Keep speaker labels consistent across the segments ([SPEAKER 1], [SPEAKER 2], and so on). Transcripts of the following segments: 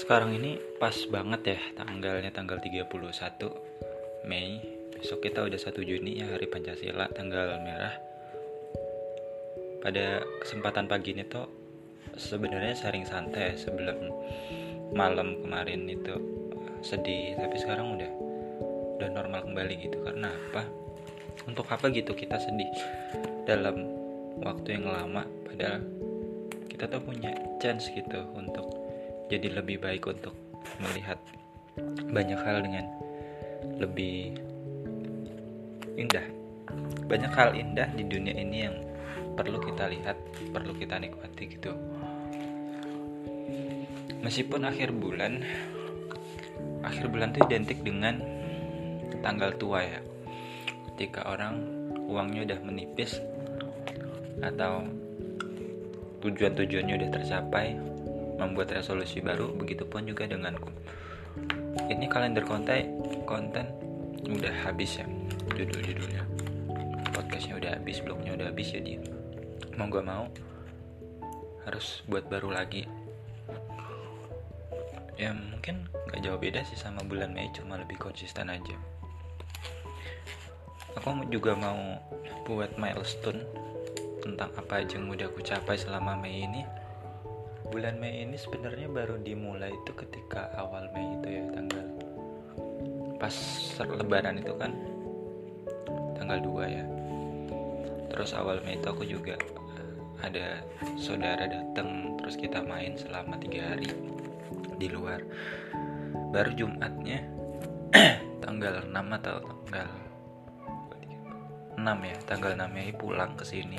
[SPEAKER 1] sekarang ini pas banget ya tanggalnya tanggal 31 Mei. Besok kita udah 1 Juni ya hari Pancasila tanggal merah. Pada kesempatan pagi ini tuh sebenarnya sering santai sebelum malam kemarin itu sedih. Tapi sekarang udah udah normal kembali gitu. Karena apa? Untuk apa gitu kita sedih dalam waktu yang lama? Padahal kita tuh punya chance gitu untuk jadi lebih baik untuk melihat banyak hal dengan lebih indah. Banyak hal indah di dunia ini yang perlu kita lihat perlu kita nikmati gitu. Meskipun akhir bulan akhir bulan itu identik dengan tanggal tua ya. Ketika orang uangnya udah menipis atau tujuan-tujuannya udah tercapai membuat resolusi baru begitupun juga denganku. Ini kalender konten konten udah habis ya judul-judulnya. Podcastnya udah habis blognya udah habis jadi mau gak mau harus buat baru lagi. Ya mungkin gak jauh beda sih sama bulan Mei cuma lebih konsisten aja. Aku juga mau buat milestone tentang apa aja yang udah aku capai selama Mei ini bulan Mei ini sebenarnya baru dimulai itu ketika awal Mei itu ya tanggal pas lebaran itu kan tanggal 2 ya. Terus awal Mei itu aku juga ada saudara datang terus kita main selama tiga hari di luar. Baru Jumatnya tanggal 6 atau tanggal 6 ya tanggal 6 Mei pulang ke sini.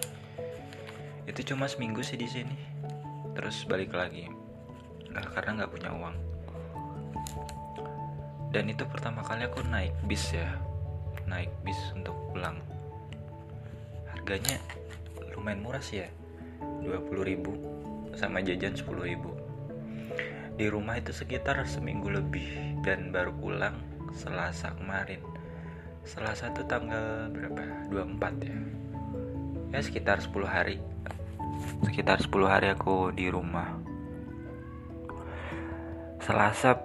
[SPEAKER 1] Itu cuma seminggu sih di sini terus balik lagi. Nggak karena nggak punya uang. Dan itu pertama kali aku naik bis ya. Naik bis untuk pulang. Harganya lumayan murah sih ya. 20.000 sama jajan 10.000 di rumah itu sekitar seminggu lebih dan baru pulang Selasa kemarin. Selasa itu tanggal berapa? 24 ya. Ya sekitar 10 hari sekitar 10 hari aku di rumah Selasa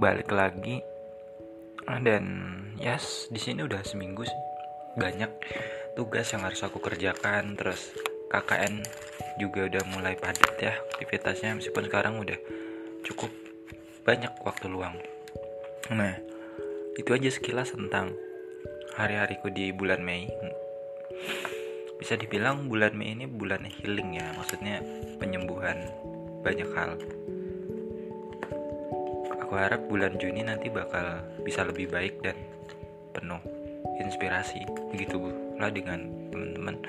[SPEAKER 1] balik lagi dan yes di sini udah seminggu sih banyak tugas yang harus aku kerjakan terus KKN juga udah mulai padat ya aktivitasnya meskipun sekarang udah cukup banyak waktu luang. Nah, itu aja sekilas tentang hari-hariku di bulan Mei. Bisa dibilang bulan Mei ini bulan healing ya, maksudnya penyembuhan banyak hal. Aku harap bulan Juni nanti bakal bisa lebih baik dan penuh inspirasi. Begitu lah dengan teman-teman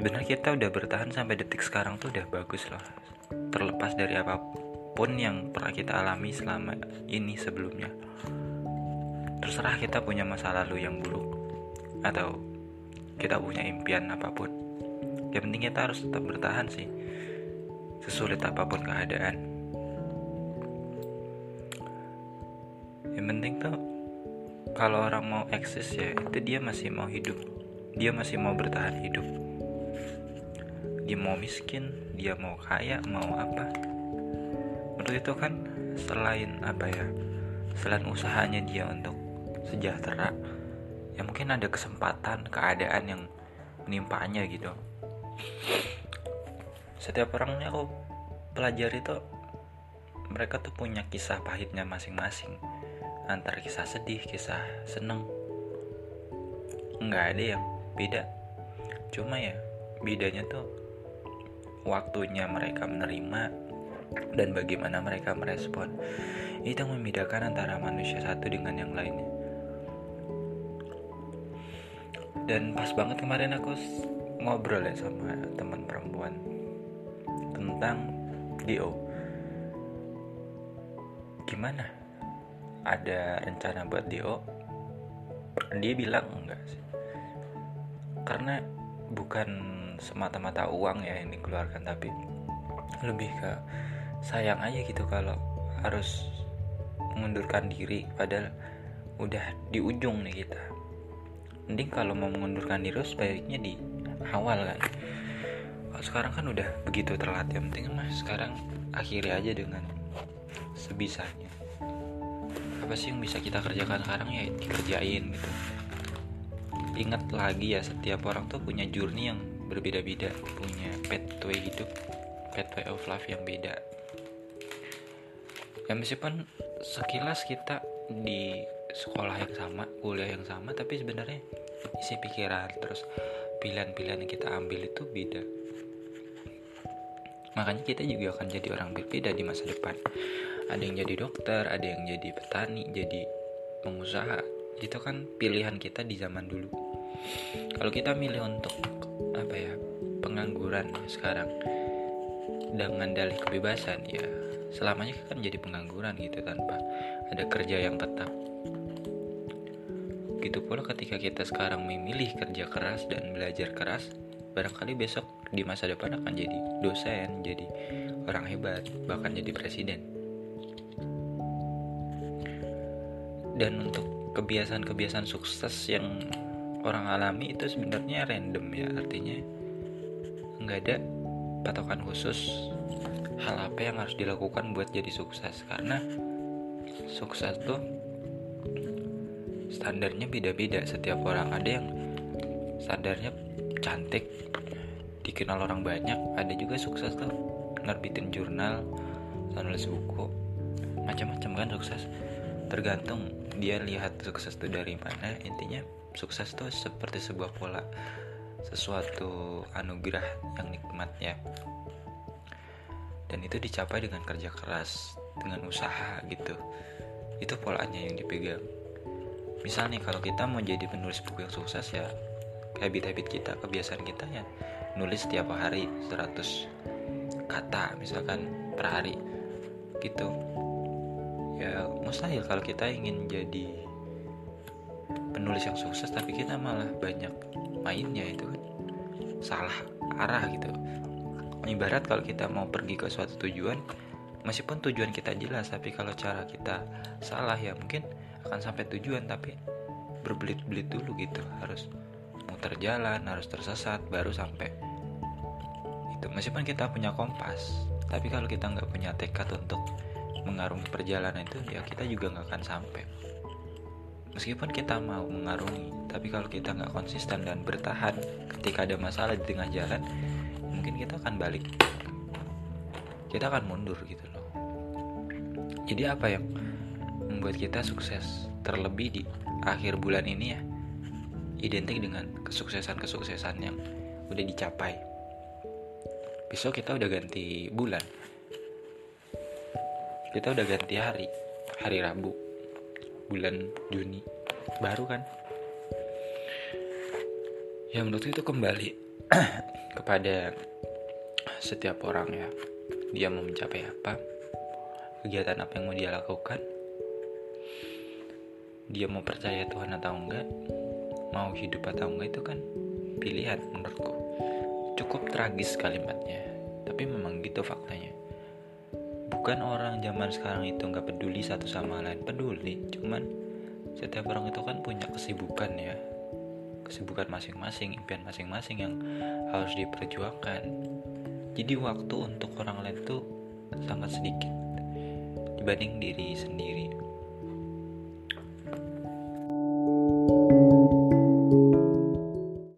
[SPEAKER 1] sebenarnya kita udah bertahan sampai detik sekarang tuh udah bagus loh terlepas dari apa pun yang pernah kita alami selama ini sebelumnya terserah kita punya masa lalu yang buruk atau kita punya impian apa pun. Yang penting kita harus tetap bertahan sih. Sesulit apa pun keadaan. Yang penting tuh kalau orang mau eksis ya itu dia masih mau hidup. Dia masih mau bertahan hidup. Dia mau miskin dia mau kaya mau apa. Menurut itu kan selain apa ya selain usahanya dia untuk sejahtera ya mungkin ada kesempatan keadaan yang menimpanya gitu. Setiap orangnya aku pelajari itu mereka tuh punya kisah pahitnya masing-masing. Antara kisah sedih kisah seneng. Nggak ada yang beda. Cuma ya bedanya tuh waktunya mereka menerima dan bagaimana mereka merespon. Itu membedakan antara manusia satu dengan yang lainnya dan pas banget kemarin aku ngobrol ya sama teman perempuan tentang DO gimana? Ada rencana buat DO dia bilang enggak sih. Karena bukan semata-mata uang ya yang dikeluarkan tapi lebih ke sayang aja gitu kalau harus mengundurkan diri padahal udah di ujung nih kita mending kalau mau mengundurkan diri sebaiknya di awal kan sekarang kan udah begitu terlatih yang penting mah sekarang akhiri aja dengan sebisanya. Apa sih yang bisa kita kerjakan sekarang? Ya dikerjain gitu. Ingat lagi ya setiap orang tuh punya journey yang berbeda-beda punya pathway hidup pathway of life yang beda. Ya meskipun sekilas kita di sekolah yang sama kuliah yang sama tapi sebenarnya isi pikiran terus pilihan-pilihan yang kita ambil itu beda. Makanya kita juga akan jadi orang berbeda di masa depan. Ada yang jadi dokter ada yang jadi petani jadi pengusaha. Itu kan pilihan kita di zaman dulu. Kalau kita milih untuk apa ya pengangguran sekarang dengan dalih kebebasan ya selamanya kan jadi pengangguran gitu tanpa ada kerja yang tetap gitu pula ketika kita sekarang memilih kerja keras dan belajar keras barangkali besok di masa depan akan jadi dosen, jadi orang hebat, bahkan jadi presiden. Dan untuk kebiasaan-kebiasaan sukses yang orang alami itu sebenarnya random ya, artinya nggak ada patokan khusus hal apa yang harus dilakukan buat jadi sukses karena sukses tuh standarnya beda-beda. Setiap orang ada yang standarnya cantik dikenal orang banyak. Ada juga sukses tuh nerbitin jurnal nulis buku macam-macam kan sukses. Tergantung dia lihat sukses itu dari mana. Intinya sukses tuh seperti sebuah pola sesuatu anugerah yang nikmat ya dan itu dicapai dengan kerja keras dengan usaha gitu. Itu polanya yang dipegang misalnya kalau kita mau jadi penulis buku yang sukses ya habit-habit kita kebiasaan kita ya nulis setiap hari 100 kata misalkan per hari. Gitu. Ya mustahil kalau kita ingin jadi penulis yang sukses tapi kita malah banyak mainnya itu kan. Salah arah gitu. Ibarat kalau kita mau pergi ke suatu tujuan meskipun tujuan kita jelas tapi kalau cara kita salah ya mungkin akan sampai tujuan tapi berbelit-belit dulu gitu. Harus muter jalan harus tersesat baru sampai. Itu meskipun kita punya kompas tapi kalau kita nggak punya tekad untuk mengarungi perjalanan itu ya kita juga nggak akan sampai. Meskipun kita mau mengarungi tapi kalau kita nggak konsisten dan bertahan ketika ada masalah di tengah jalan mungkin kita akan balik. Kita akan mundur gitu loh. Jadi apa yang membuat kita sukses terlebih di akhir bulan ini ya identik dengan kesuksesan-kesuksesan yang udah dicapai. Besok kita udah ganti bulan. Kita udah ganti hari, hari Rabu, bulan Juni. Baru kan? Ya menurut itu kembali kepada setiap orang ya. Dia mau mencapai apa? Kegiatan apa yang mau dia lakukan? Dia mau percaya Tuhan atau enggak? mau hidup atau enggak itu kan pilihan menurutku. Cukup tragis kalimatnya tapi memang gitu faktanya. Bukan orang zaman sekarang itu nggak peduli satu sama lain peduli. Cuman setiap orang itu kan punya kesibukan ya. Kesibukan masing-masing impian masing-masing yang harus diperjuangkan. Jadi waktu untuk orang lain tuh sangat sedikit dibanding diri sendiri